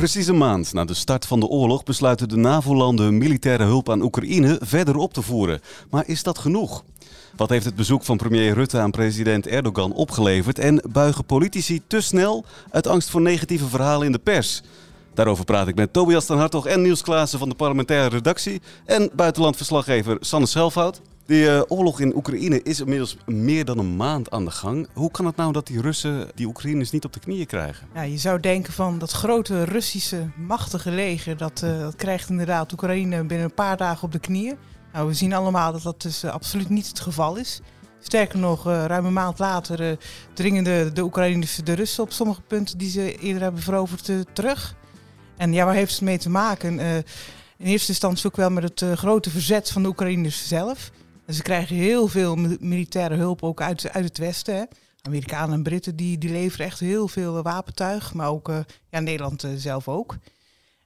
Precies een maand na de start van de oorlog besluiten de NAVO-landen militaire hulp aan Oekraïne verder op te voeren. Maar is dat genoeg? Wat heeft het bezoek van premier Rutte aan president Erdogan opgeleverd en buigen politici te snel uit angst voor negatieve verhalen in de pers? Daarover praat ik met Tobias den Hartog en Niels Klaassen van de parlementaire redactie en buitenlandverslaggever Sanne Selfhout. De uh, oorlog in Oekraïne is inmiddels meer dan een maand aan de gang. Hoe kan het nou dat die Russen die Oekraïners niet op de knieën krijgen? Ja, je zou denken van dat grote Russische machtige leger, dat, uh, dat krijgt inderdaad Oekraïne binnen een paar dagen op de knieën. Nou, we zien allemaal dat dat dus uh, absoluut niet het geval is. Sterker nog, ruim een maand later dringen de, de Oekraïners de Russen op sommige punten die ze eerder hebben veroverd terug. En ja, waar heeft het mee te maken? in eerste instantie ook wel met het grote verzet van de Oekraïners zelf. Ze krijgen heel veel militaire hulp ook uit, uit het Westen. Hè. Amerikanen en Britten die, die leveren echt heel veel wapentuig, maar ook uh, ja, Nederland uh, zelf ook.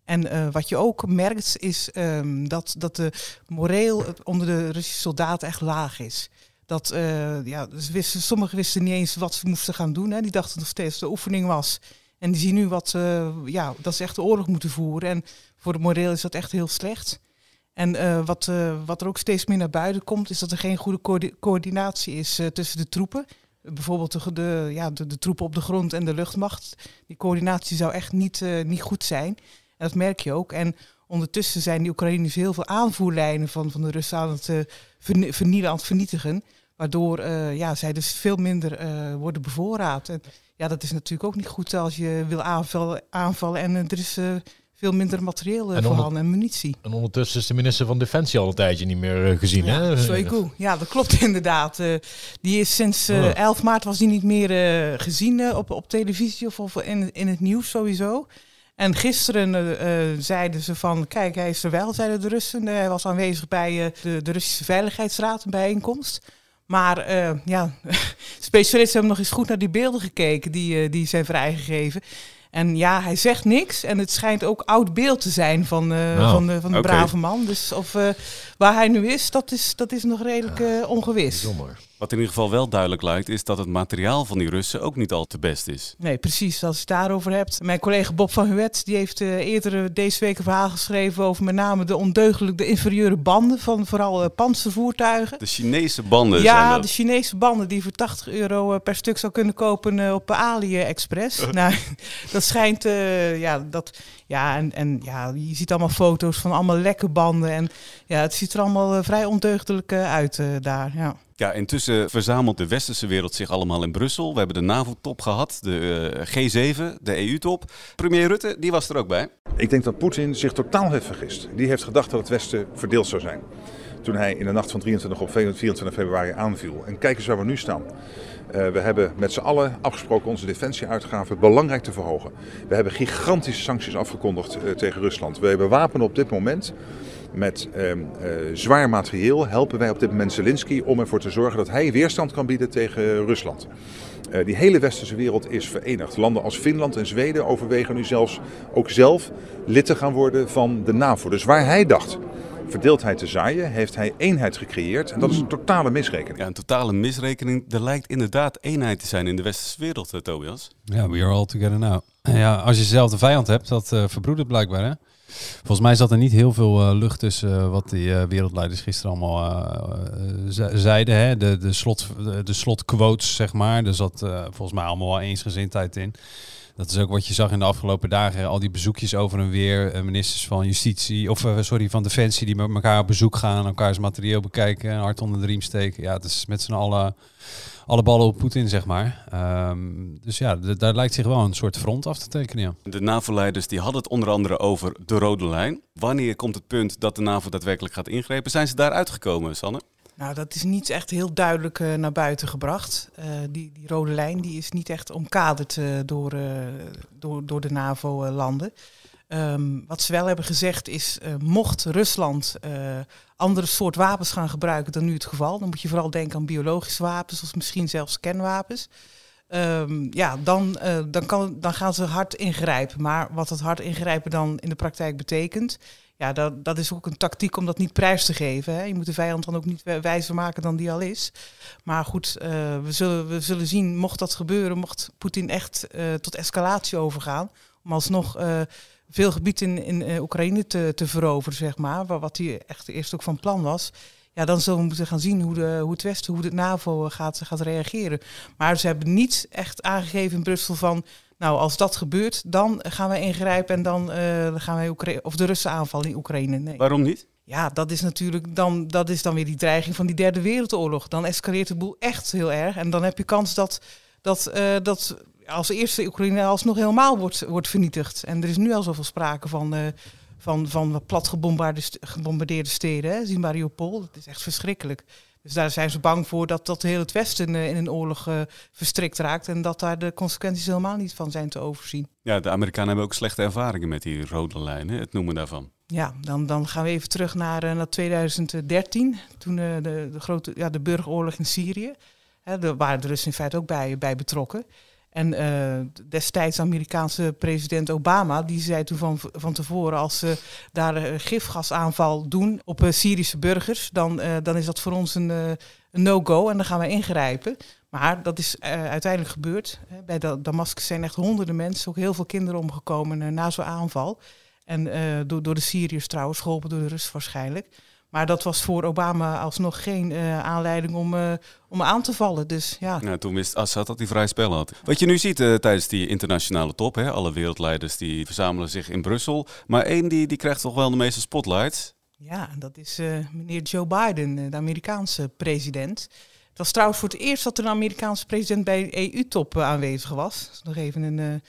En wat je ook merkt is um, dat, dat de moreel onder de Russische soldaten echt laag is. Dat, ja, wisten, sommigen wisten niet eens wat ze moesten gaan doen. Hè. Die dachten nog steeds de oefening was. En die zien nu wat, ja, dat ze echt de oorlog moeten voeren. En voor de moreel is dat echt heel slecht. En uh, wat, uh, wat er ook steeds meer naar buiten komt, is dat er geen goede co coördinatie is uh, tussen de troepen. Bijvoorbeeld de, ja, de, troepen op de grond en de luchtmacht. Die coördinatie zou echt niet, niet goed zijn. En dat merk je ook. En ondertussen zijn die Oekraïners heel veel aanvoerlijnen van, van de Russen aan het vernielen, aan het vernietigen. Waardoor ja, zij dus veel minder worden bevoorraad. En ja, dat is natuurlijk ook niet goed als je wil aanvallen, aanvallen en er is veel minder materieel en voorhanden en munitie. En ondertussen is de minister van Defensie al een tijdje niet meer uh, gezien. Ja, hè? Ja, dat klopt inderdaad. Uh, die is sinds uh, oh. 11 maart was die niet meer gezien op, op televisie of, of in, in het nieuws sowieso. En gisteren zeiden ze van, kijk, hij is er wel, zeiden de Russen. hij was aanwezig bij de, de Russische Veiligheidsraad, een bijeenkomst. Maar ja, specialisten hebben nog eens goed naar die beelden gekeken die, die zijn vrijgegeven. En ja, hij zegt niks. En het schijnt ook oud beeld te zijn van, uh, nou, van, de, van de okay. brave man. Dus of uh, waar hij nu is, dat is, dat is nog redelijk uh, ongewis. Bijzonder. Wat in ieder geval wel duidelijk lijkt, is dat het materiaal van die Russen ook niet al te best is. Nee, precies. Als je het daarover hebt. Mijn collega Bob van Huet, die heeft uh, eerder deze week een verhaal geschreven over met name de ondeugelijke, de inferieure banden van vooral uh, panzervoertuigen. De Chinese banden Ja, zijn de Chinese banden die voor 80 euro per stuk zou kunnen kopen op AliExpress. nou, dat schijnt, ja, dat, ja, en, en ja, je ziet allemaal foto's van allemaal lekke banden. En ja, het ziet er allemaal vrij ondeugdelijk uit daar, ja. Ja, intussen verzamelt de westerse wereld zich allemaal in Brussel. We hebben de NAVO-top gehad, de uh, G7, de EU-top. Premier Rutte, die was er ook bij. Ik denk dat Poetin zich totaal heeft vergist. Die heeft gedacht dat het Westen verdeeld zou zijn. Toen hij in de nacht van 23 op 24 februari aanviel. En kijk eens waar we nu staan. Uh, we hebben met z'n allen afgesproken onze defensieuitgaven belangrijk te verhogen. We hebben gigantische sancties afgekondigd uh, tegen Rusland. We bewapenen op dit moment met uh, uh, zwaar materieel helpen wij op dit moment Zelensky om ervoor te zorgen dat hij weerstand kan bieden tegen Rusland. Uh, die hele westerse wereld is verenigd. Landen als Finland en Zweden overwegen nu zelfs ook zelf lid te gaan worden van de NAVO. Dus waar hij dacht verdeeldheid te zaaien, heeft hij eenheid gecreëerd. En dat is een totale misrekening. Ja, een totale misrekening. Er lijkt inderdaad eenheid te zijn in de westerse wereld, Tobias. Ja, we are all together now. Ja, als je zelf de vijand hebt, dat uh, verbroedert blijkbaar, hè? Volgens mij zat er niet heel veel uh, lucht tussen uh, wat die uh, wereldleiders gisteren allemaal zeiden. Hè? De, de, slot, de, slotquotes, zeg maar. Er zat volgens mij allemaal wel eensgezindheid in. Dat is ook wat je zag in de afgelopen dagen. Al die bezoekjes over en weer. ministers van Justitie, of sorry, van Defensie die met elkaar op bezoek gaan. Elkaars materieel bekijken. Hart onder de riem steken. Ja, het is met z'n allen alle ballen op Poetin, zeg maar. Um, dus ja, daar lijkt zich wel een soort front af te tekenen. Ja. De NAVO-leiders die hadden het onder andere over de rode lijn. Wanneer komt het punt dat de NAVO daadwerkelijk gaat ingrijpen? Zijn ze daar uitgekomen, Sanne? Nou, dat is niet echt heel duidelijk uh, naar buiten gebracht. Uh, die, die, rode lijn die is niet echt omkaderd uh, door, door, door de NAVO-landen. Ehm, wat ze wel hebben gezegd is, uh, mocht Rusland uh, andere soort wapens gaan gebruiken dan nu het geval, dan moet je vooral denken aan biologische wapens of misschien zelfs kernwapens. Um, ja, dan, uh, dan, kan, dan gaan ze hard ingrijpen. Maar wat dat hard ingrijpen dan in de praktijk betekent, ja, dat, dat is ook een tactiek om dat niet prijs te geven. Hè. Je moet de vijand dan ook niet wijzer maken dan die al is. Maar goed, uh, we, zullen, we zullen zien, mocht dat gebeuren, mocht Poetin echt uh, tot escalatie overgaan, om alsnog veel gebied in, in Oekraïne te, te veroveren, zeg maar, wat hij echt eerst ook van plan was. Ja, dan zullen we moeten gaan zien hoe, de, hoe het Westen, hoe de NAVO gaat, gaat reageren. Maar ze hebben niet echt aangegeven in Brussel van nou, als dat gebeurt, dan gaan wij ingrijpen en dan uh, gaan wij Oekra of de Russen aanvallen in Oekraïne. Nee. Waarom niet? Ja, dat is natuurlijk dan, dat is dan weer die dreiging van die derde wereldoorlog. Dan escaleert de boel echt heel erg. En dan heb je kans dat, dat, uh, dat als eerste Oekraïne alsnog helemaal wordt, wordt vernietigd. En er is nu al zoveel sprake van, uh, van, van plat gebombardeerde steden. Hè? Zie Mariupol, dat is echt verschrikkelijk. Dus daar zijn ze bang voor dat, dat heel het Westen uh, in een oorlog uh, verstrikt raakt. En dat daar de consequenties helemaal niet van zijn te overzien. Ja, de Amerikanen hebben ook slechte ervaringen met die rode lijnen, het noemen daarvan. Ja, dan, dan gaan we even terug naar, uh, naar 2013. Toen de, de, grote, ja, de burgeroorlog in Syrië. Hè, daar waren de Russen in feite ook bij, bij betrokken. En uh, destijds Amerikaanse president Obama, die zei toen van, van tevoren, als ze daar een gifgasaanval doen op uh, Syrische burgers, dan, dan is dat voor ons een, een no-go en dan gaan we ingrijpen. Maar dat is uiteindelijk gebeurd. Bij Damascus zijn echt honderden mensen, ook heel veel kinderen omgekomen na zo'n aanval. En door, door de Syriërs trouwens, geholpen door de Rus waarschijnlijk. Maar dat was voor Obama alsnog geen uh, aanleiding om, uh, om aan te vallen. Dus, ja. ja, toen wist Assad dat hij vrij spel had. Wat je nu ziet uh, tijdens die internationale top, hè, alle wereldleiders die verzamelen zich in Brussel. Maar één die, die krijgt toch wel de meeste spotlights. Ja, dat is meneer Joe Biden, de Amerikaanse president. Het was trouwens voor het eerst dat er een Amerikaanse president bij een EU-top aanwezig was. Dus nog even een, een,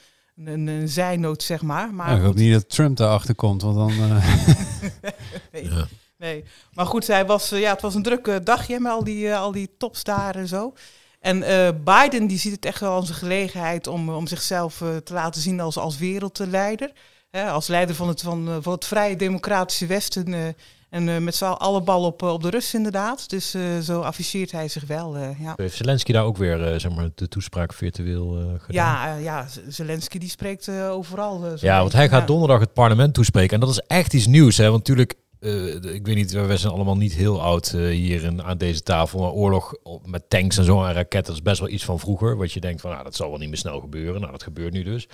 een, een zijnoot, zeg maar. maar ja, ik hoop niet dat Trump daarachter komt, want dan... nee. ja. Nee, maar goed, hij was, ja, het was een drukke dagje met al die, uh, al die tops daar en zo. En uh, Biden die ziet het echt wel als een gelegenheid om, om zichzelf uh, te laten zien als, als wereldleider. Hè, als leider van het, van, van het vrije democratische Westen. en met z'n alle bal op, op de Russen inderdaad. Dus zo afficheert hij zich wel. ja. Heeft Zelensky daar ook weer zeg maar, de toespraak virtueel gedaan? Ja, ja Zelensky die spreekt overal. ja, want hij gaat donderdag het parlement toespreken. En dat is echt iets nieuws. Hè? Want natuurlijk uh, ik weet niet, we zijn allemaal niet heel oud uh, hier aan deze tafel. Maar oorlog met tanks en zo en raketten is best wel iets van vroeger. Wat je denkt van, nou, dat zal wel niet meer snel gebeuren. Nou, dat gebeurt nu dus.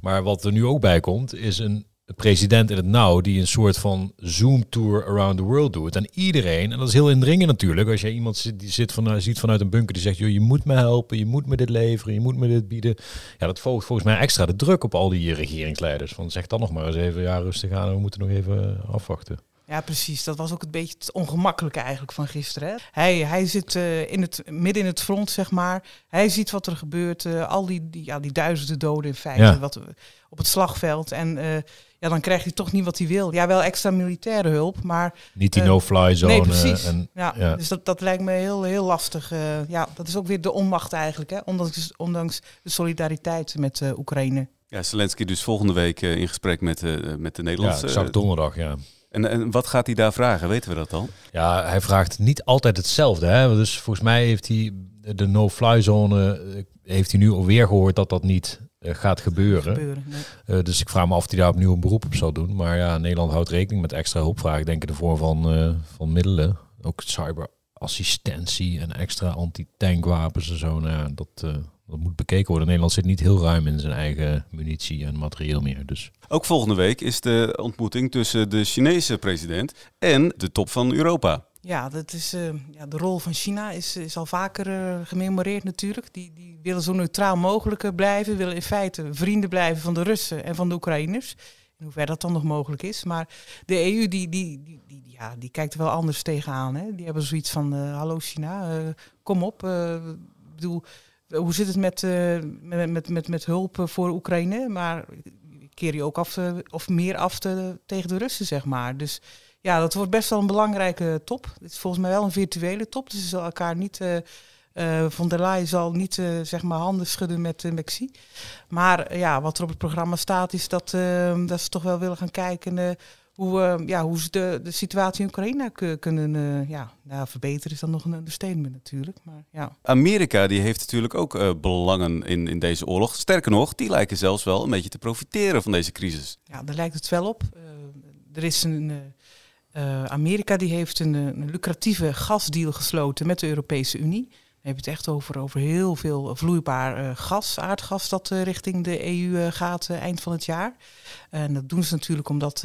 Maar wat er nu ook bij komt, is een president in het nauw die een soort van Zoom-tour around the world doet. En iedereen, en dat is heel indringend natuurlijk, als je iemand zit, die zit ziet vanuit een bunker die zegt, joh, je moet me helpen, je moet me dit leveren, je moet me dit bieden. Ja, dat volgt volgens mij extra de druk op al die regeringsleiders. Van zeg dan nog maar eens even, ja, rustig aan, we moeten nog even afwachten. Ja, precies. Dat was ook een beetje het ongemakkelijke eigenlijk van gisteren. Hè? Hij, hij zit uh, in het, midden in het front, zeg maar. Hij ziet wat er gebeurt. Uh, al die, die, ja, die duizenden doden in feite ja. wat, op het slagveld. En uh, ja, dan krijgt hij toch niet wat hij wil. Ja, wel extra militaire hulp, maar... Niet die no-fly zone. Nee, precies. En, ja, ja, Dus dat, dat lijkt me heel, heel lastig. ja, dat is ook weer de onmacht eigenlijk. Hè? Ondanks, ondanks de solidariteit met Oekraïne. Ja, Zelensky dus volgende week in gesprek met, met de Nederlandse... Ja, donderdag, ja. En, en wat gaat hij daar vragen? Weten we dat al? Ja, hij vraagt niet altijd hetzelfde. Hè? Dus volgens mij heeft hij de no-fly zone, heeft hij nu alweer gehoord dat dat niet uh, gaat gebeuren. gebeuren nee. uh, dus ik vraag me af of hij daar opnieuw een beroep op zal doen. Maar ja, Nederland houdt rekening met extra hulpvragen, denk ik, in de vorm van, uh, van middelen. Ook cyberassistentie en extra anti-tankwapens en zo. Nou ja, dat, dat moet bekeken worden. Nederland zit niet heel ruim in zijn eigen munitie en materieel meer. Dus. Ook volgende week is de ontmoeting tussen de Chinese president en de top van Europa. Ja, dat is, uh, ja, de rol van China is, is al vaker uh, gememoreerd natuurlijk. Die, die willen zo neutraal mogelijk blijven, willen in feite vrienden blijven van de Russen en van de Oekraïners. In hoeverre dat dan nog mogelijk is. Maar de EU die, die, die, die ja, die kijkt er wel anders tegenaan. Hè? Die hebben zoiets van, uh, hallo China, kom op. Ik bedoel, hoe zit het met, uh, met, met, met, met, hulp voor Oekraïne? Maar keer je ook af te, of meer af te, tegen de Russen, zeg maar. Dus ja, dat wordt best wel een belangrijke top. Het is volgens mij wel een virtuele top, dus ze zullen elkaar niet uh, Uh, von der Leyen zal niet zeg maar handen schudden met uh, Mexi. Maar ja, wat er op het programma staat, is dat, dat ze toch wel willen gaan kijken hoe, ja, hoe ze de, de situatie in Oekraïne kunnen ja, nou, verbeteren. Is dan nog een understatement natuurlijk. Maar, ja. Amerika die heeft natuurlijk ook belangen in, in deze oorlog. Sterker nog, die lijken zelfs wel een beetje te profiteren van deze crisis. Ja, daar lijkt het wel op. er is een. Amerika die heeft een, een lucratieve gasdeal gesloten met de Europese Unie heb je het echt over, over heel veel vloeibaar gas, aardgas, dat richting de EU gaat eind van het jaar. En dat doen ze natuurlijk omdat,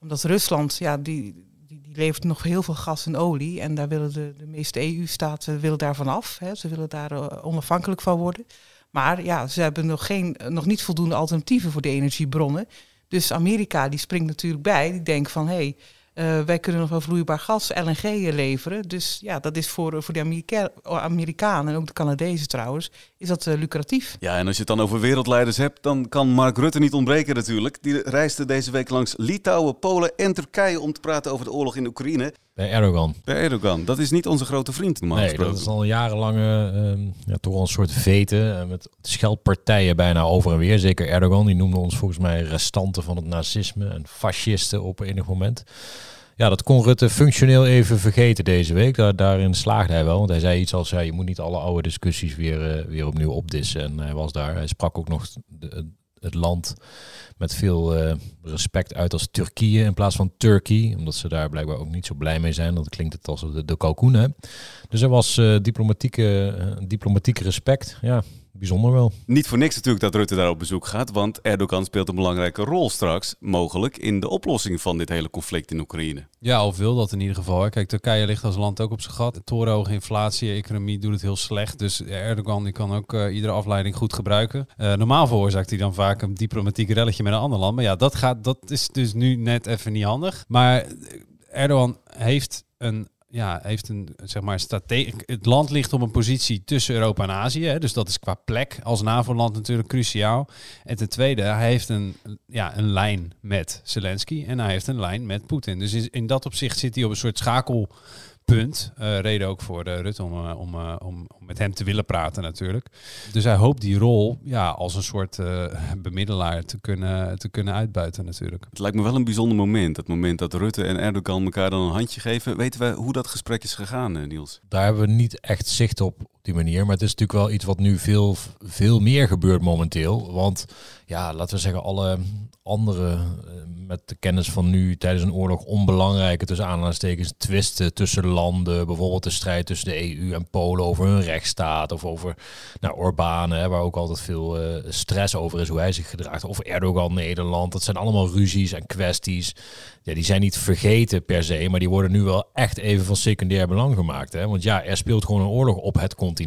omdat Rusland, ja, die, die, die, levert nog heel veel gas en olie. En daar willen de, de meeste EU-staten willen daarvan af. Hè. Ze willen daar onafhankelijk van worden. Maar ja, ze hebben nog, geen, nog niet voldoende alternatieven voor de energiebronnen. Dus Amerika die springt natuurlijk bij. Die denkt van hé, hey, uh, wij kunnen nog wel vloeibaar gas, LNG leveren. Dus ja, dat is voor, voor de Amerika Amerikanen en ook de Canadezen trouwens, is dat lucratief. Ja, en als je het dan over wereldleiders hebt, dan kan Mark Rutte niet ontbreken natuurlijk. Die reisde deze week langs Litouwen, Polen en Turkije om te praten over de oorlog in Oekraïne. Bij Erdogan. Bij Erdogan. Dat is niet onze grote vriend normaal nee, dat is al jarenlange, uh, ja, toch wel een soort veten. Uh, met scheldpartijen bijna over en weer. Zeker Erdogan, die noemde ons volgens mij restanten van het nazisme en fascisten op enig moment. Ja, dat kon Rutte functioneel even vergeten deze week. Daar, daarin slaagde hij wel. Want hij zei iets als, ja, je moet niet alle oude discussies weer, uh, weer opnieuw opdissen. En hij was daar. Hij sprak ook nog de, het land met veel uh, respect uit als Turkije in plaats van Turkey. Omdat ze daar blijkbaar ook niet zo blij mee zijn. Dat klinkt het als de, de. Dus er was uh, diplomatieke, diplomatieke respect. Ja, bijzonder wel. Niet voor niks natuurlijk dat Rutte daar op bezoek gaat, want Erdogan speelt een belangrijke rol straks, mogelijk, in de oplossing van dit hele conflict in Oekraïne. Ja, of wil dat in ieder geval. Kijk, Turkije ligt als land ook op zijn gat. Torenhoge inflatie, economie doet het heel slecht. Dus Erdogan die kan ook uh, iedere afleiding goed gebruiken. Uh, normaal veroorzaakt hij dan vaak een diplomatiek relletje met een ander land. Maar ja, dat, gaat, dat is dus nu net even niet handig. Maar Erdogan heeft een ja, heeft een, zeg maar, strategie. Het land ligt op een positie tussen Europa en Azië. Dus dat is qua plek als NAVO-land natuurlijk cruciaal. En ten tweede, hij heeft een, ja, een lijn met Zelensky en hij heeft een lijn met Poetin. Dus in dat opzicht zit hij op een soort schakel punt. Uh, reden ook voor uh, Rutte om, uh, om, om, om, met hem te willen praten natuurlijk. Dus hij hoopt die rol ja, als een soort bemiddelaar te kunnen, te kunnen uitbuiten natuurlijk. Het lijkt me wel een bijzonder moment. Het moment dat Rutte en Erdogan elkaar dan een handje geven. Weten we hoe dat gesprek is gegaan, Niels? Daar hebben we niet echt zicht op die manier. Maar het is natuurlijk wel iets wat nu veel, veel meer gebeurt momenteel. Want ja, laten we zeggen, alle andere met de kennis van nu tijdens een oorlog onbelangrijke tussen aanhalingstekens twisten tussen landen. Bijvoorbeeld de strijd tussen de EU en Polen over hun rechtsstaat. Of over nou, Orbán, waar ook altijd veel uh, stress over is hoe hij zich gedraagt. Of Erdogan Nederland. Dat zijn allemaal ruzies en kwesties. Ja, die zijn niet vergeten per se, maar die worden nu wel echt even van secundair belang gemaakt. Hè? Want ja, er speelt gewoon een oorlog op het continent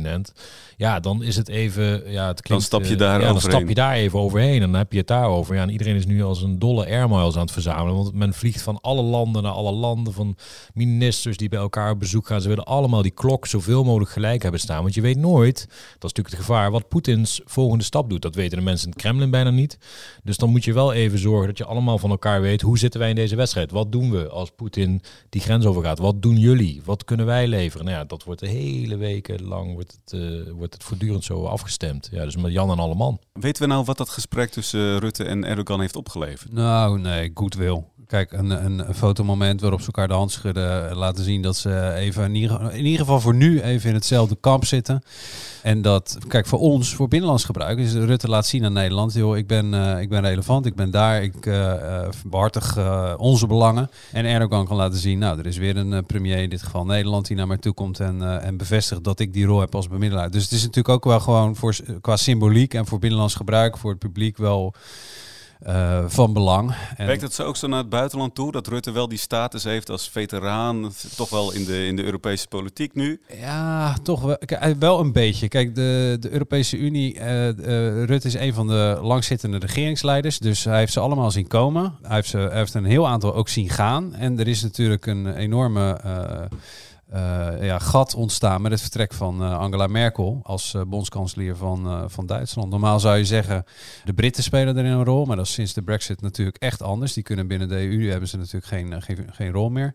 ja, dan is het even. Ja, het klinkt, dan stap je daar uh, ja, dan stap je daar even overheen. En dan heb je het daarover. Ja, en iedereen is nu als een dolle airmiles aan het verzamelen. Want men vliegt van alle landen naar alle landen. Van ministers die bij elkaar op bezoek gaan. Ze willen allemaal die klok zoveel mogelijk gelijk hebben staan. Want je weet nooit, dat is natuurlijk het gevaar, wat Poetins volgende stap doet. Dat weten de mensen in het Kremlin bijna niet. Dus dan moet je wel even zorgen dat je allemaal van elkaar weet. Hoe zitten wij in deze wedstrijd? Wat doen we als Poetin die grens overgaat? Wat doen jullie? Wat kunnen wij leveren? Nou ja, dat wordt de hele weken lang wordt het, uh, wordt het voortdurend zo afgestemd. Ja, dus met Jan en alle man. Weten we nou wat dat gesprek tussen Rutte en Erdogan heeft opgeleverd? Nou, nee, goodwill. Kijk, een, een, fotomoment waarop ze elkaar de hand schudden, laten zien dat ze even in ieder, in ieder geval voor nu even in hetzelfde kamp zitten. En dat, kijk, voor ons, voor binnenlands gebruik, is Rutte laat zien aan Nederland, joh, ik ben, uh, ik ben relevant, ik ben daar, ik uh, behartig onze belangen. En Erdogan kan laten zien, nou, er is weer een premier, in dit geval Nederland, die naar mij toe komt en, en bevestigt dat ik die rol heb als bemiddelaar. Dus het is natuurlijk ook wel gewoon voor, qua symboliek en voor binnenlands gebruik, voor het publiek wel uh, van belang. En Werkt het zo ook zo naar het buitenland toe, dat Rutte wel die status heeft als veteraan, toch wel in de, in de Europese politiek nu? Ja, toch wel, kijk, wel een beetje. Kijk, de, de Europese Unie, uh, uh, Rutte is een van de langzittende regeringsleiders, dus hij heeft ze allemaal zien komen. Hij heeft, ze, hij heeft een heel aantal ook zien gaan. En er is natuurlijk een enorme eh, ja, gat ontstaan met het vertrek van eh, Angela Merkel als eh, bondskanselier van, eh, van Duitsland. Normaal zou je zeggen, de Britten spelen erin een rol, maar dat is sinds de brexit natuurlijk echt anders. Die kunnen binnen de EU, hebben ze natuurlijk geen, eh, geen, geen rol meer.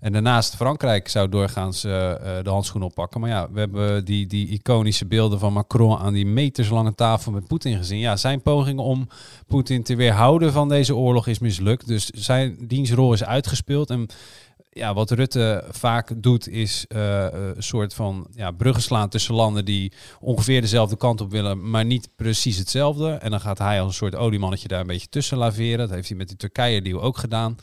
En daarnaast Frankrijk zou doorgaans eh, eh, de handschoen oppakken. Maar ja, we hebben die, die iconische beelden van Macron aan die meterslange tafel met Poetin gezien. Ja, zijn poging om Poetin te weerhouden van deze oorlog is mislukt. Dus zijn dienstrol is uitgespeeld. En ja, wat Rutte vaak doet, is eh, een soort van ja, bruggen slaan tussen landen die ongeveer dezelfde kant op willen, maar niet precies hetzelfde. En dan gaat hij als een soort oliemannetje daar een beetje tussen laveren. Dat heeft hij met die Turkije-deal ook gedaan.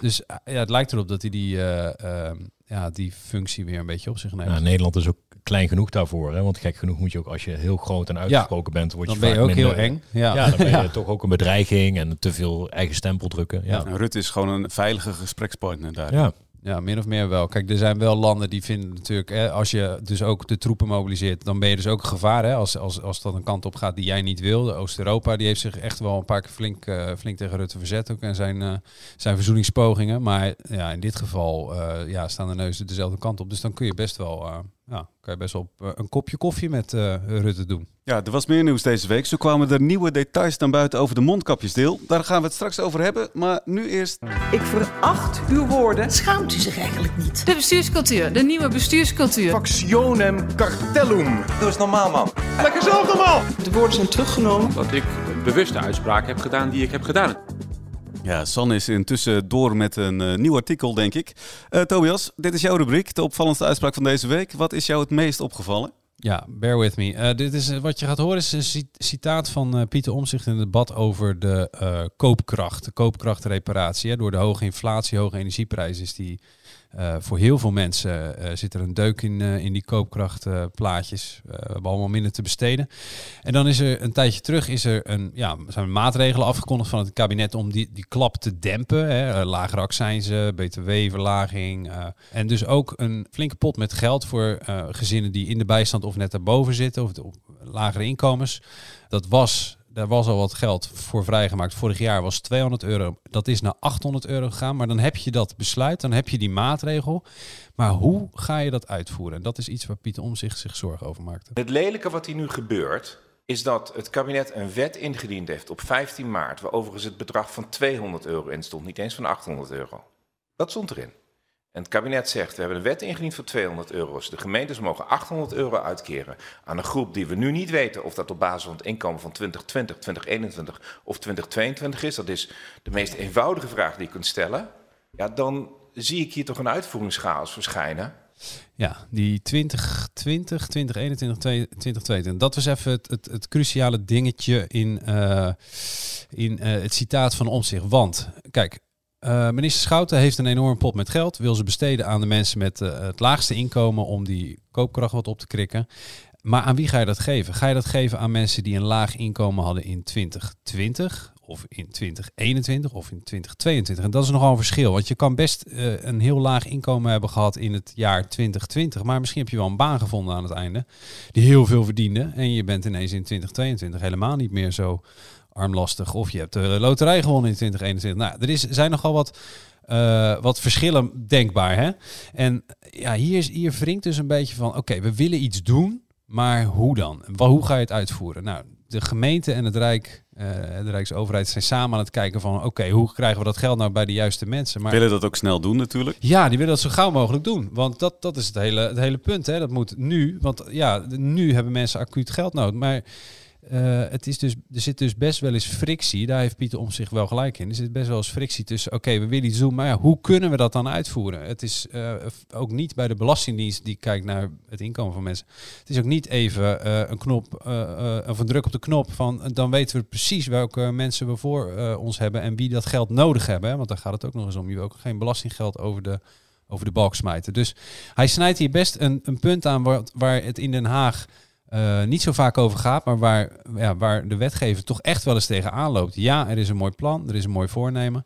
Dus eh, ja, het lijkt erop dat hij die, eh, eh, ja, die functie weer een beetje op zich neemt. Nou, Nederland is ook klein genoeg daarvoor. Hè? Want gek genoeg moet je ook, als je heel groot en uitgesproken bent, word je dan ben je vaak ook minder- heel eng. Ja, Ja, dan ben je Ja. toch ook een bedreiging en te veel eigen stempel drukken. Ja, Nou, Rutte is gewoon een veilige gesprekspartner daar. ja. Ja, min of meer wel. Kijk, er zijn wel landen die vinden natuurlijk, hè, als je dus ook de troepen mobiliseert, dan ben je dus ook een gevaar. Hè, als, als, als dat een kant op gaat die jij niet wil. Oost-Europa, die heeft zich echt wel een paar keer flink, eh, flink tegen Rutte verzet ook en zijn, eh, zijn verzoeningspogingen. Maar ja, in dit geval eh, ja, staan de neuzen dezelfde kant op. Dus dan kun je best wel, ja, kan je best wel op, eh, een kopje koffie met eh, Rutte doen. Ja, er was meer nieuws deze week. Zo kwamen er nieuwe details naar buiten over de mondkapjesdeel. Daar gaan we het straks over hebben. Maar nu eerst... Ik veracht uw woorden. Schaamt u zich eigenlijk niet? De bestuurscultuur, de nieuwe bestuurscultuur. Factionem cartellum. Doe eens normaal, man. Lekker zelf normaal. De woorden zijn teruggenomen. Dat ik een bewuste uitspraak heb gedaan die ik heb gedaan. Ja, San is intussen door met een eh, nieuw artikel, denk ik. Eh, Tobias, dit is jouw rubriek. De opvallendste uitspraak van deze week. Wat is jou het meest opgevallen? Ja, bear with me. Eh, dit is, wat je gaat horen is een ci- citaat van Pieter Omzicht in het debat over de koopkracht. De koopkrachtreparatie. Hè. Door de hoge inflatie, hoge energieprijzen is die eh, voor heel veel mensen eh, zit er een deuk in, eh, in die koopkrachtplaatjes. we hebben allemaal minder te besteden. En dan is er een tijdje terug is er een, ja, zijn maatregelen afgekondigd van het kabinet om die, die klap te dempen. Hè. Lagere accijnzen, btw-verlaging. eh, en dus ook een flinke pot met geld voor eh, gezinnen die in de bijstand of net daarboven zitten of op lagere inkomens. Dat was daar was al wat geld voor vrijgemaakt. Vorig jaar was 200 euro. Dat is naar 800 euro gegaan. Maar dan heb je dat besluit, dan heb je die maatregel. Maar hoe ga je dat uitvoeren? En dat is iets waar Pieter Omzicht zich zorgen over maakte. Het lelijke wat hier nu gebeurt, is dat het kabinet een wet ingediend heeft op 15 maart, waar overigens het bedrag van 200 euro in stond, niet eens van 800 euro. Dat stond erin. En het kabinet zegt, we hebben een wet ingediend voor 200 euro. Dus de gemeentes mogen 800 euro uitkeren aan een groep die we nu niet weten of dat op basis van het inkomen van 2020, 2021 of 2022 is. Dat is de meest eenvoudige vraag die je kunt stellen. Ja, dan zie ik hier toch een uitvoeringschaos verschijnen. Ja, die 2020, 2021, 2022. Dat was even het, het, cruciale dingetje in, uh, in uh, het citaat van Omzicht. Want, kijk, uh, minister Schouten heeft een enorme pot met geld. Wil ze besteden aan de mensen met uh, het laagste inkomen om die koopkracht wat op te krikken. Maar aan wie ga je dat geven? Ga je dat geven aan mensen die een laag inkomen hadden in 2020 of in 2021 of in 2022? En dat is nogal een verschil. Want je kan best uh, een heel laag inkomen hebben gehad in het jaar 2020. Maar misschien heb je wel een baan gevonden aan het einde die heel veel verdiende. En je bent ineens in 2022 helemaal niet meer zo armlastig. Of je hebt de loterij gewonnen in 2021. Nou, er is, zijn nogal wat, uh, wat verschillen denkbaar. Hè? En ja, hier, is, hier wringt dus een beetje van... oké, okay, we willen iets doen, maar hoe dan? Hoe ga je het uitvoeren? Nou, de gemeente en het Rijk, uh, de Rijksoverheid zijn samen aan het kijken van... oké, okay, hoe krijgen we dat geld nou bij de juiste mensen? Maar, willen dat ook snel doen natuurlijk? Ja, die willen dat zo gauw mogelijk doen. Want dat, dat is het hele, het hele punt. Hè? Dat moet nu, want ja, nu hebben mensen acuut geld nodig. Maar... Uh, het is dus, er zit dus best wel eens frictie. Daar heeft Pieter om zich wel gelijk in. Er zit best wel eens frictie tussen. Oké, we willen iets doen, maar ja, hoe kunnen we dat dan uitvoeren? Het is uh, ook niet bij de Belastingdienst die kijkt naar het inkomen van mensen. Het is ook niet even uh, een knop of een druk op de knop van. Dan weten we precies welke mensen we voor ons hebben en wie dat geld nodig hebben. Want daar gaat het ook nog eens om. Je wil ook geen belastinggeld over de over de balk smijten. Dus hij snijdt hier best een, een punt aan waar, waar het in Den Haag uh, niet zo vaak over gaat, maar waar, ja, waar de wetgever toch echt wel eens tegenaan loopt. Ja, er is een mooi plan, er is een mooi voornemen,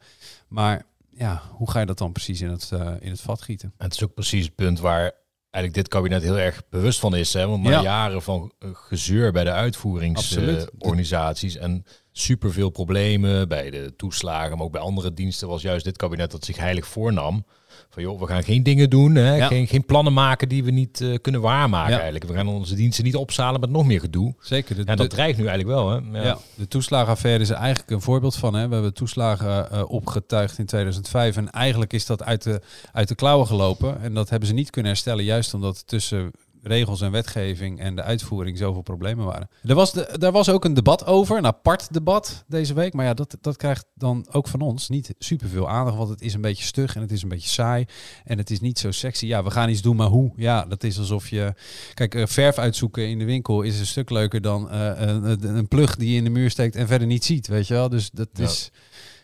maar ja, hoe ga je dat dan precies in het, uh, in het vat gieten? En het is ook precies het punt waar eigenlijk dit kabinet heel erg bewust van is. Hè? Want na Ja. jaren van eh, gezeur bij de uitvoeringsorganisaties en super veel problemen bij de toeslagen, maar ook bij andere diensten was juist dit kabinet dat zich heilig voornam. Van joh, we gaan geen dingen doen, hè? Geen, geen plannen maken die we niet uh, kunnen waarmaken eigenlijk. We gaan onze diensten niet opzalen met nog meer gedoe. Zeker. De, en dat dreigt nu eigenlijk wel. Hè? Ja. ja. de toeslagenaffaire is er eigenlijk een voorbeeld van. Hè? We hebben toeslagen uh, opgetuigd in 2005 en eigenlijk is dat uit de, uit de klauwen gelopen. En dat hebben ze niet kunnen herstellen, juist omdat tussen regels en wetgeving en de uitvoering zoveel problemen waren. Er was, de, daar was ook een debat over, een apart debat deze week. Maar ja, dat, dat krijgt dan ook van ons niet superveel aandacht, want het is een beetje stug en het is een beetje saai. En het is niet zo sexy. Ja, we gaan iets doen, maar hoe? Ja, dat is alsof je... Kijk, uh, verf uitzoeken in de winkel is een stuk leuker dan uh, een, een plug die je in de muur steekt en verder niet ziet, weet je wel? Dus dat ja. is...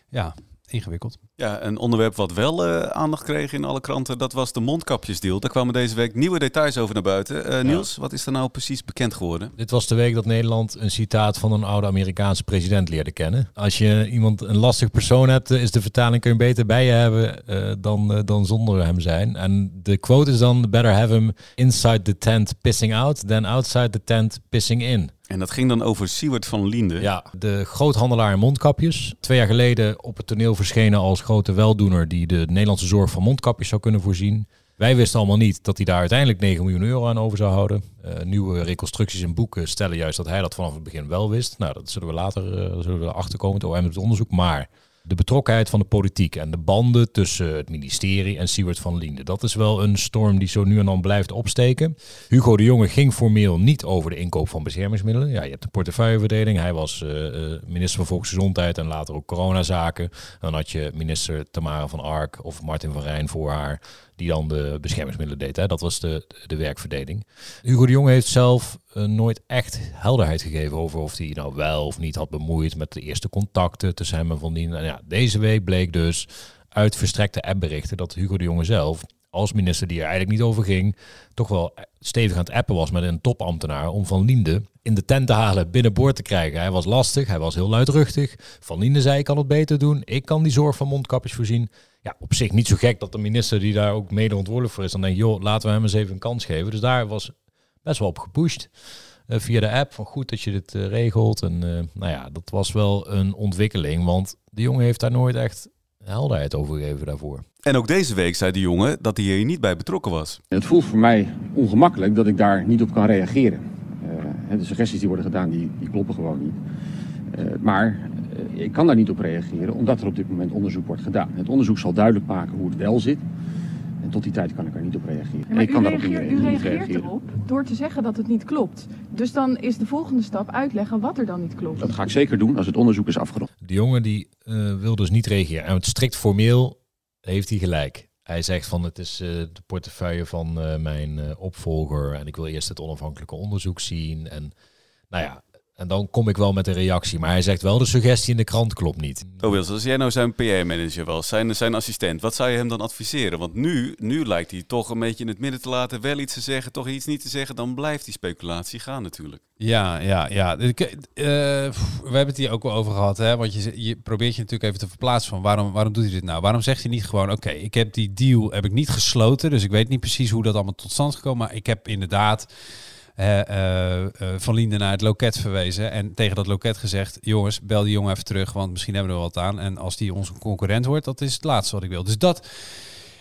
Ja, ingewikkeld. Ja, een onderwerp wat wel uh, aandacht kreeg in alle kranten, dat was de mondkapjesdeal. Daar kwamen deze week nieuwe details over naar buiten. Uh, Niels, ja. wat is er nou precies bekend geworden? Dit was de week dat Nederland een citaat van een oude Amerikaanse president leerde kennen. Als je iemand een lastig persoon hebt, is de vertaling kun je beter bij je hebben uh, dan, dan zonder hem zijn. En de quote is dan, better have him inside the tent pissing out than outside the tent pissing in. En dat ging dan over Siewert van Liende. Ja, de groothandelaar in mondkapjes. Twee jaar geleden op het toneel verschenen als grote weldoener die de Nederlandse zorg van mondkapjes zou kunnen voorzien. Wij wisten allemaal niet dat hij daar uiteindelijk 9 miljoen euro aan over zou houden. Uh, nieuwe reconstructies en boeken stellen juist dat hij dat vanaf het begin wel wist. Nou, dat zullen we later uh, zullen we erachter komen. Het OM het onderzoek. Maar de betrokkenheid van de politiek en de banden tussen het ministerie en Siewert van Liende. Dat is wel een storm die zo nu en dan blijft opsteken. Hugo de Jonge ging formeel niet over de inkoop van beschermingsmiddelen. Ja, je hebt de portefeuilleverdeling. Hij was uh, minister van Volksgezondheid en later ook coronazaken. Dan had je minister Tamara van Ark of Martin van Rijn voor haar die dan de beschermingsmiddelen deed. Hè. Dat was de, de werkverdeling. Hugo de Jonge heeft zelf uh, nooit echt helderheid gegeven over of hij nou wel of niet had bemoeid met de eerste contacten tussen hem en Van Dien. En ja, deze week bleek dus uit verstrekte appberichten dat Hugo de Jonge zelf als minister die er eigenlijk niet over ging, toch wel stevig aan het appen was met een topambtenaar om Van Liende in de tent te halen, binnenboord te krijgen. Hij was lastig, hij was heel luidruchtig. Van Liende zei, ik kan het beter doen. Ik kan die zorg van mondkapjes voorzien. Ja, op zich niet zo gek dat de minister die daar ook mede ontwoordelijk voor is, dan denkt, joh, laten we hem eens even een kans geven. Dus daar was best wel op gepusht. Uh, via de app van goed dat je dit uh, regelt. En uh, nou ja, dat was wel een ontwikkeling, want de jongen heeft daar nooit echt helderheid over gegeven daarvoor. En ook deze week zei de jongen dat hij hier niet bij betrokken was. Het voelt voor mij ongemakkelijk dat ik daar niet op kan reageren. Uh, de suggesties die worden gedaan, die, die kloppen gewoon niet. Uh, maar ik kan daar niet op reageren, omdat er op dit moment onderzoek wordt gedaan. Het onderzoek zal duidelijk maken hoe het wel zit. En tot die tijd kan ik er niet op reageren. Ja, ik kan reageert, daarop niet, u reageert niet reageren. erop door te zeggen dat het niet klopt. Dus dan is de volgende stap uitleggen wat er dan niet klopt. Dat ga ik zeker doen als het onderzoek is afgerond. De jongen die wil dus niet reageren. En het strikt formeel heeft hij gelijk. Hij zegt van het is uh, de portefeuille van uh, mijn uh, opvolger en ik wil eerst het onafhankelijke onderzoek zien. En nou ja, en dan kom ik wel met een reactie. Maar hij zegt wel de suggestie in de krant klopt niet. Oh Wils, als jij nou zijn PR-manager was, zijn, zijn assistent, wat zou je hem dan adviseren? Want nu, nu lijkt hij toch een beetje in het midden te laten, wel iets te zeggen, toch iets niet te zeggen. Dan blijft die speculatie gaan natuurlijk. Ja, ja, ja. Uh, we hebben het hier ook wel over gehad. Hè? Want je, je probeert je natuurlijk even te verplaatsen van waarom, waarom doet hij dit nou? Waarom zegt hij niet gewoon, oké, okay, ik heb die deal heb ik niet gesloten. Dus ik weet niet precies hoe dat allemaal tot stand is gekomen. Maar ik heb inderdaad... Uh, uh, van Linden naar het loket verwezen. En tegen dat loket gezegd: jongens, bel die jongen even terug, want misschien hebben we er wat aan. En als die onze concurrent wordt, dat is het laatste wat ik wil. Dus dat,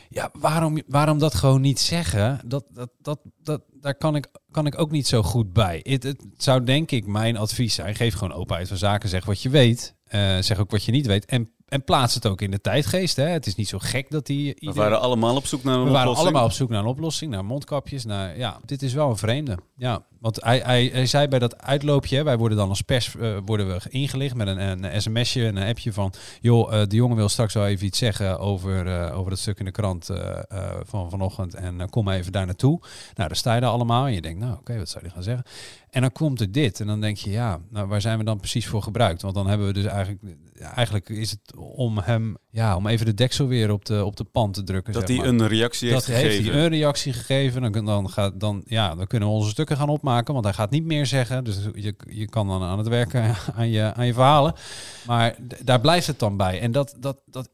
ja, waarom, waarom dat gewoon niet zeggen? Dat, dat, dat, dat, daar kan ik, kan ik ook niet zo goed bij. Het, het zou denk ik mijn advies zijn: geef gewoon openheid van zaken, zeg wat je weet. Zeg ook wat je niet weet. En en plaats het ook in de tijdgeest. Hè. Het is niet zo gek dat die. Iedereen... We waren allemaal op zoek naar een We oplossing. waren allemaal op zoek naar een oplossing, naar mondkapjes. Naar, ja, dit is wel een vreemde. Ja, want hij, hij, hij zei bij dat uitloopje, wij worden dan als pers uh, worden we ingelicht met een, een sms'je, een appje van, joh, uh, de jongen wil straks wel even iets zeggen over, uh, over dat stuk in de krant van vanochtend en kom even daar naartoe. Nou, daar sta je daar allemaal en je denkt, nou oké, okay, wat zou hij gaan zeggen? En dan komt er dit en dan denk je, ja, nou, waar zijn we dan precies voor gebruikt? Want dan hebben we dus eigenlijk, eigenlijk is het om hem, ja, om even de deksel weer op de, op de pan te drukken. Dat zeg hij maar. een reactie dat heeft gegeven. heeft hij een reactie gegeven. Dan, dan, gaat, dan, ja, dan kunnen we onze stukken gaan opmaken, want hij gaat niet meer zeggen. Dus je, je kan dan aan het werken aan je, aan je verhalen. Maar daar blijft het dan bij. En dat, dat, dat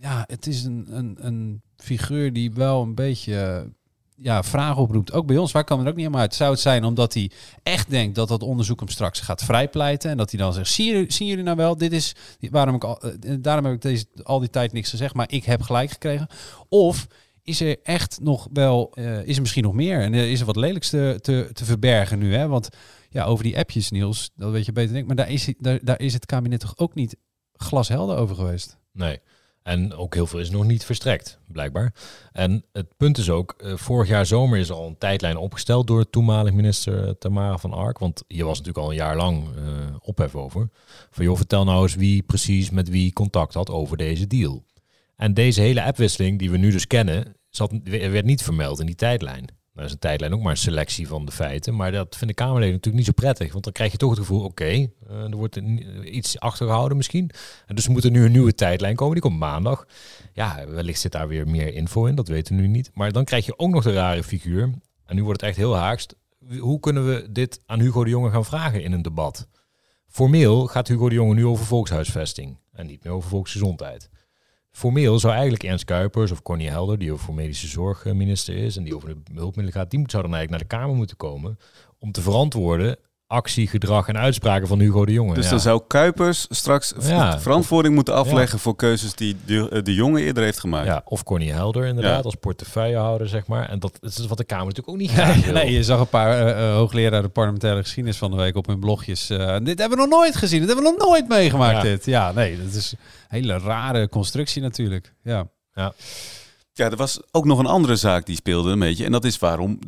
ja, het is een, een, een figuur die wel een beetje ja, vragen oproept. Ook bij ons, waar we er ook niet helemaal uit. Zou het zijn omdat hij echt denkt dat dat onderzoek hem straks gaat vrijpleiten. En dat hij dan zegt, zien jullie, nou wel, dit is waarom ik al, eh, daarom heb ik deze, al die tijd niks gezegd, maar ik heb gelijk gekregen. Of is er echt nog wel, eh, is er misschien nog meer? En er is er wat lelijks te, te, te verbergen nu, hè? Want ja, over die appjes, Niels, dat weet je beter denk ik. Maar daar is, daar, daar is het kabinet toch ook niet glashelder over geweest? Nee. En ook heel veel is nog niet verstrekt, blijkbaar. En het punt is ook, eh, vorig jaar zomer is al een tijdlijn opgesteld door toenmalig minister Tamara van Ark. Want hier was natuurlijk al een jaar lang uh, ophef over. Van joh, vertel nou eens wie precies met wie contact had over deze deal. En deze hele appwisseling die we nu dus kennen, werd niet vermeld in die tijdlijn. Nou is een tijdlijn ook maar een selectie van de feiten. Maar dat vinden Kamerleden natuurlijk niet zo prettig. Want dan krijg je toch het gevoel, oké, eh, er wordt iets achtergehouden misschien. En dus moet er nu een nieuwe tijdlijn komen. Die komt maandag. Ja, wellicht zit daar weer meer info in. Dat weten we nu niet. Maar dan krijg je ook nog de rare figuur. En nu wordt het echt heel haakst. Hoe kunnen we dit aan Hugo de Jonge gaan vragen in een debat? Formeel gaat Hugo de Jonge nu over volkshuisvesting. En niet meer over volksgezondheid. Formeel zou eigenlijk Ernst Kuipers of Connie Helder, die over medische zorg minister is en die over de hulpmiddelen gaat, die zou dan eigenlijk naar de Kamer moeten komen om te verantwoorden actie, gedrag en uitspraken van Hugo de Jonge. Dus dan zou Kuipers straks verantwoording moeten afleggen voor keuzes die de, eh, de Jonge eerder heeft gemaakt. Ja, of Connie Helder inderdaad, als portefeuillehouder zeg maar. En dat is wat de Kamer natuurlijk ook niet graag Nee, je zag een paar uh, hoogleraren parlementaire geschiedenis van de week op hun blogjes. dit hebben we nog nooit gezien, dit hebben we nog nooit meegemaakt dit. Ja, nee, dat is een hele rare constructie natuurlijk. Ja. Ja. Ja, er was ook nog een andere zaak die speelde een beetje. En dat is waarom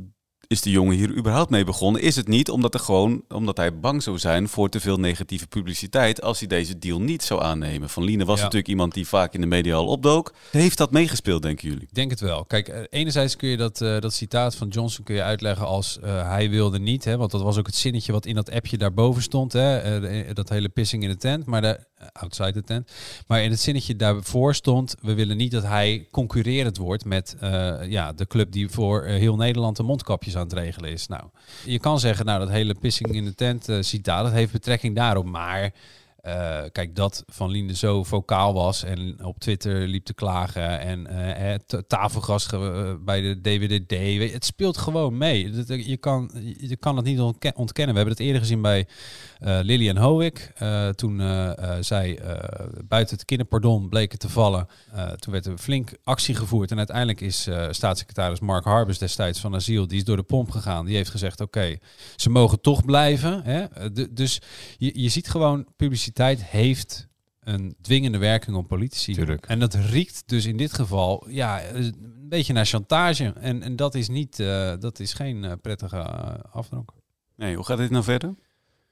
is de jongen hier überhaupt mee begonnen? Is het niet omdat, er gewoon, omdat hij bang zou zijn voor te veel negatieve publiciteit als hij deze deal niet zou aannemen? Van Liene was natuurlijk iemand die vaak in de media al opdook. Heeft dat meegespeeld, denken jullie? Ik denk het wel. Kijk, eh, enerzijds kun je dat, uh, dat citaat van Johnson kun je uitleggen als uh, hij wilde niet. Hè, want dat was ook het zinnetje wat in dat appje daarboven stond. Hè, uh, dat hele pissing in de tent. Maar de, outside the tent. Maar in het zinnetje daarvoor stond: we willen niet dat hij concurrerend wordt met ja, de club die voor heel Nederland de mondkapjes aan het regelen is. Nou, je kan zeggen, nou, dat hele pissing in de tent uh, citaat, dat heeft betrekking daarop. Maar uh, kijk, dat Van Liende zo vocaal was en op Twitter liep te klagen en uh, tafelgast bij de DWDD. Het speelt gewoon mee. Je kan, je kan het niet ontkennen. We hebben het eerder gezien bij uh, Lilian Howick. toen zij buiten het kinderpardon bleken te vallen. toen werd er flink actie gevoerd. En uiteindelijk is staatssecretaris Mark Harbers destijds van asiel, die is door de pomp gegaan. Die heeft gezegd, oké, ze mogen toch blijven. Hè? dus je, je ziet gewoon publiciteit heeft een dwingende werking op politici. Tuurlijk. En dat riekt dus in dit geval ja, een beetje naar chantage. En, en dat is niet, uh, dat is geen uh, prettige uh, afdruk. Nee, hoe gaat dit nou verder?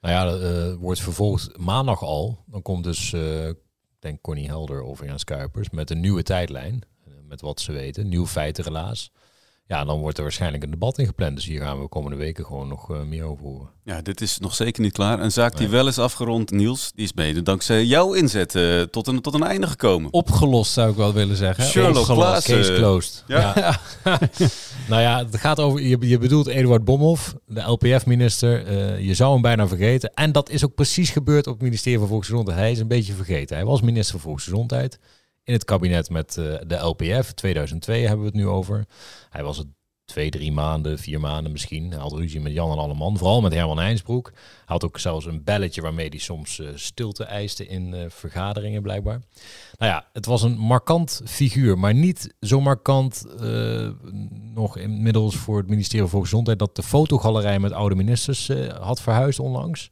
Nou ja, uh, wordt vervolgd maandag al. Dan komt dus, denk Connie Helder of Jan Kuipers met een nieuwe tijdlijn. Met wat ze weten, nieuw feitenrelaas. Ja, dan wordt er waarschijnlijk een debat ingepland. Dus hier gaan we komende weken gewoon nog uh, meer over horen. Ja, dit is nog zeker niet klaar. Een zaak die wel is afgerond, Niels, die is mede dankzij jouw inzet uh, tot, een, tot een einde gekomen. Opgelost zou ik wel willen zeggen. Sherlock Klaassen. Case closed. Ja. ja. nou ja, het gaat over, je, je bedoelt Eduard Bomhoff, de LPF-minister. Uh, je zou hem bijna vergeten. En dat is ook precies gebeurd op het ministerie van Volksgezondheid. Hij is een beetje vergeten. Hij was minister van Volksgezondheid in het kabinet met uh, de LPF. 2002 hebben we het nu over. Hij was het twee, drie maanden, vier maanden misschien. Hij had ruzie met Jan en Alleman, vooral met Herman Heinsbroek. Hij had ook zelfs een belletje waarmee hij soms uh, stilte eiste in uh, vergaderingen blijkbaar. Nou ja, het was een markant figuur, maar niet zo markant nog inmiddels voor het ministerie van Volksgezondheid dat de fotogalerij met oude ministers had verhuisd onlangs.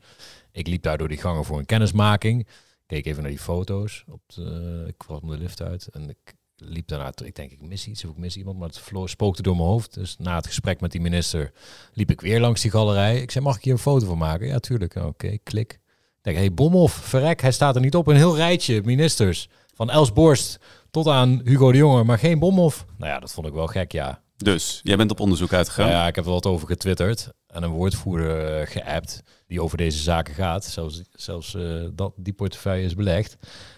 Ik liep daar door die gangen voor een kennismaking keek even naar die foto's. Op de, ik kwam de lift uit en ik liep daarna. Ik denk, ik mis iets of ik mis iemand, maar het vloor, spookte door mijn hoofd. Dus na het gesprek met die minister liep ik weer langs die galerij. Ik zei, mag ik hier een foto van maken? Ja, tuurlijk. Oké, okay, klik. Ik denk, hey, Bomhoff, verrek, hij staat er niet op. Een heel rijtje ministers. Van Els Borst tot aan Hugo de Jonge, maar geen Bomhoff. Nou ja, dat vond ik wel gek, ja. Dus, jij bent op onderzoek uitgegaan? Nou ja, ik heb er wat over getwitterd en een woordvoerder uh, geappt die over deze zaken gaat. Zelfs, zelfs uh, dat, die portefeuille is belegd.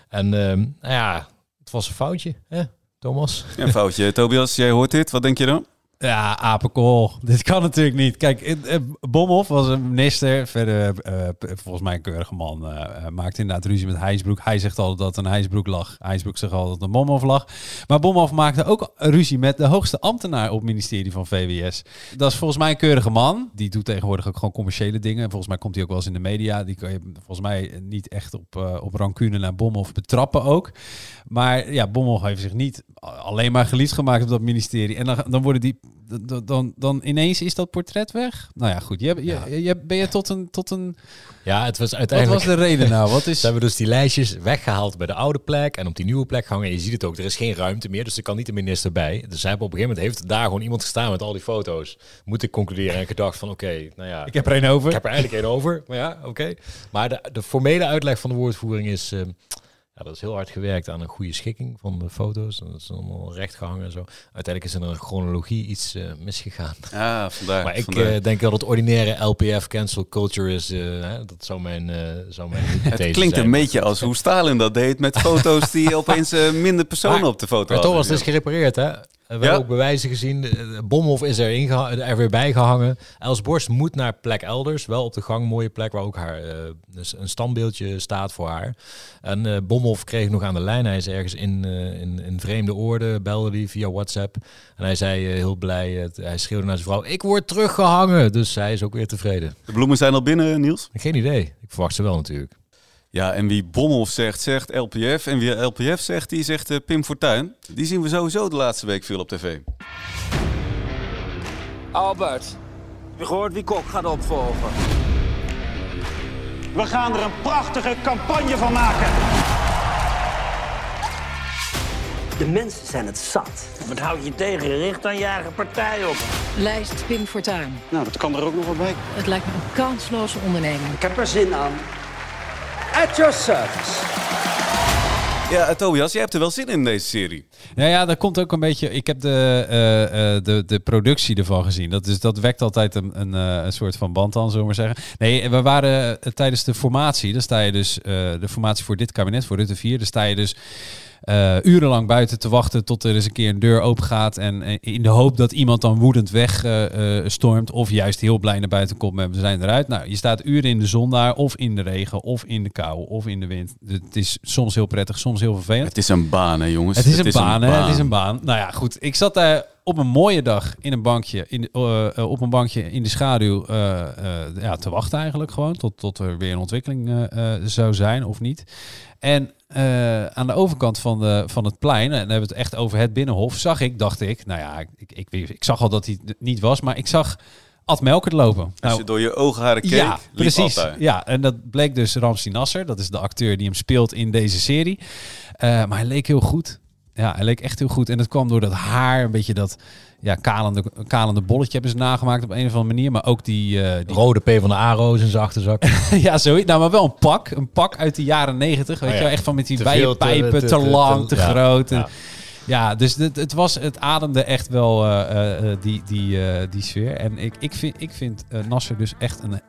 En uh, ja, het was een foutje, hè, Thomas? Een foutje. Tobias, jij hoort dit. Wat denk je dan? Ja, apenkool. Dit kan natuurlijk niet. Kijk, eh, eh, Bomhoff was een minister. Verder, eh, volgens mij een keurige man. eh, maakte inderdaad ruzie met Heijsbroek. Hij zegt altijd dat een Heijsbroek lag. Heijsbroek zegt altijd dat een Bomhoff lag. Maar Bomhoff maakte ook ruzie met de hoogste ambtenaar op het ministerie van VWS. Dat is volgens mij een keurige man. Die doet tegenwoordig ook gewoon commerciële dingen. Volgens mij komt hij ook wel eens in de media. Die kan je volgens mij niet echt op, op rancune naar Bomhoff betrappen ook. Maar ja, Bomhoff heeft zich niet alleen maar geliefd gemaakt op dat ministerie. En dan, dan worden die. Dan, dan, dan ineens is dat portret weg. Nou ja, goed. Je, je, je, ben je tot een, tot een. Ja, het was uiteindelijk... Wat was de reden nou? Wat is... Ze hebben dus die lijstjes weggehaald bij de oude plek en op die nieuwe plek gehangen. En je ziet het ook, er is geen ruimte meer, dus er kan niet de minister bij. Dus ze hebben op een gegeven moment, heeft daar gewoon iemand gestaan met al die foto's. Moet ik concluderen en gedacht van, oké, nou ja. Ik heb er één over. Ik heb er eigenlijk één over, maar ja, oké. Maar de, de formele uitleg van de woordvoering is... eh, ja, dat is heel hard gewerkt aan een goede schikking van de foto's. Dat is allemaal recht gehangen en zo. Uiteindelijk is er een chronologie iets eh, misgegaan. Ah, vandaar. Maar ik eh, denk dat het ordinaire LPF cancel culture is. eh, hè, dat zou mijn, zou mijn Het klinkt zijn. een beetje als hoe Stalin dat deed met foto's die opeens minder personen Maar- op de foto Maar toch was hadden. het is gerepareerd, hè? We hebben Ja. ook bewijzen gezien. Bomhof is er, er weer bij gehangen. Els Borst moet naar plek elders. Wel op de gang, mooie plek waar ook haar, eh, dus een standbeeldje staat voor haar. En eh Bomhof kreeg nog aan de lijn. Hij is ergens in, eh, in, in vreemde oorden, belde die via WhatsApp. En hij zei heel blij, hij schreeuwde naar zijn vrouw, ik word teruggehangen. Dus hij is ook weer tevreden. De bloemen zijn al binnen, Niels? Geen idee. Ik verwacht ze wel natuurlijk. Ja, en wie Bomhoff zegt, zegt LPF. En wie LPF zegt, die zegt eh, Pim Fortuyn. Die zien we sowieso de laatste week veel op tv. Albert, heb je gehoord wie Kok gaat opvolgen? We gaan er een prachtige campagne van maken. De mensen zijn het zat. Wat houd je tegen? Richt dan je eigen partij op. Lijst Pim Fortuyn. Nou, dat kan er ook nog wel bij. Het lijkt me een kansloze onderneming. Ik heb er zin aan. At your service. Ja, eh, Tobias, jij hebt er wel zin in deze serie. Ja, ja, dat komt ook een beetje. Ik heb de, eh, eh, de, de productie ervan gezien. Dat, is, dat wekt altijd een, een, eh, een soort van band aan, zullen we maar zeggen. Nee, we waren tijdens de formatie. Dan sta je dus, eh, de formatie voor dit kabinet, voor Rutte 4. Dan sta je dus eh, urenlang buiten te wachten tot er eens een keer een deur open gaat. En eh, in de hoop dat iemand dan woedend weg eh, stormt. Of juist heel blij naar buiten komt met we zijn eruit. Nou, je staat uren in de zon daar. Of in de regen. Of in de kou. Of in de wind. Het is soms heel prettig, soms heel vervelend. Het is een baan, hè jongens. Het is een baan, hè? Het is een baan. Nou ja, goed. Ik zat daar op een mooie dag in een bankje, in de, op een bankje in de schaduw, ja, te wachten eigenlijk gewoon, tot, tot er weer een ontwikkeling zou zijn of niet. En eh, aan de overkant van, de, van het plein, en dan hebben we het echt over het Binnenhof, zag ik, dacht ik, nou ja, ik, ik, ik, zag al dat hij het niet was, maar ik zag Ad Melkert lopen. Als Nou, je door je oogharen keek, ja, precies. Ja, en dat bleek dus Ramsi Nasser. Dat is de acteur die hem speelt in deze serie. Eh, maar hij leek heel goed. Ja, hij leek echt heel goed. En dat kwam door dat haar, een beetje dat ja, kalende, kalende bolletje hebben ze nagemaakt op een of andere manier. Maar ook die... eh, die... Rode P van de A-roos in zijn achterzak. ja, zoiets. Nou, maar wel een pak. Een pak uit de jaren negentig. Weet Oh je wel, echt van met die veel, te- pijpen, te, te- te- lang, te, ja. groot. En- Ja. Ja, dus het, het, was, het ademde echt wel eh, eh, die, die, eh, die sfeer. En ik, ik vind, ik vind eh, Nasser dus echt een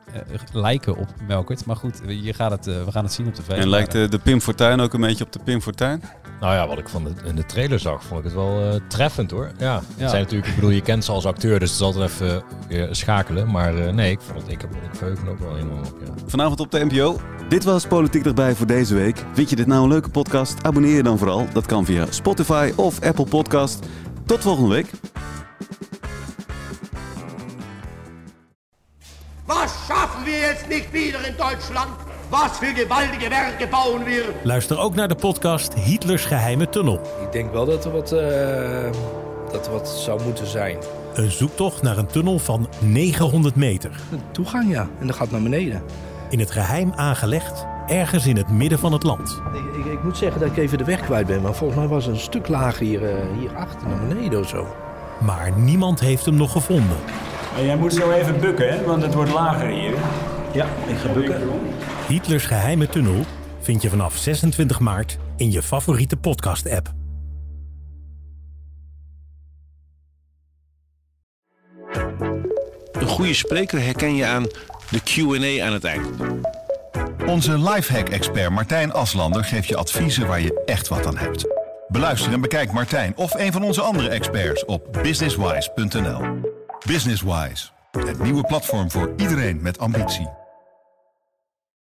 lijken op Melkert. Maar goed, je gaat het, we gaan het zien op tv. En lijkt de, de Pim Fortuyn ook een beetje op de Pim Fortuyn? Nou ja, wat ik van de, in de trailer zag, vond ik het wel eh, treffend hoor. Ja, zijn natuurlijk, ik bedoel, je kent ze als acteur, dus het is altijd even weer schakelen. Maar eh, nee, ik vond het, ik heb ik verheug me ook wel enorm op. Ja. Vanavond op de NPO. Dit was Politiek Dichtbij voor deze week. Vind je dit nou een leuke podcast? Abonneer je dan vooral. Dat kan via Spotify of Apple Podcast. Tot volgende week. Was schaffen wir jetzt nicht wieder in Deutschland? Was für gewaltige Werke bauen wir? Luister ook naar de podcast Hitlers geheime tunnel. Ik denk wel dat er wat, eh, dat er wat zou moeten zijn. Een zoektocht naar een tunnel van 900 meter. Toegang ja, en dat gaat naar beneden. In het geheim aangelegd, ergens in het midden van het land. Ik, ik, ik moet zeggen dat ik even de weg kwijt ben, maar volgens mij was het een stuk lager hier, eh, hier achter naar beneden of zo. Maar niemand heeft hem nog gevonden. Jij moet zo even bukken, hè? want het wordt lager hier. Ja, ik ga bukken. Hitlers geheime tunnel vind je vanaf 26 maart in je favoriete podcast-app. Een goede spreker herken je aan de Q&A aan het eind. Onze lifehack-expert Martijn Aslander geeft je adviezen waar je echt wat aan hebt. Beluister en bekijk Martijn of een van onze andere experts op businesswise.nl. Businesswise, het nieuwe platform voor iedereen met ambitie.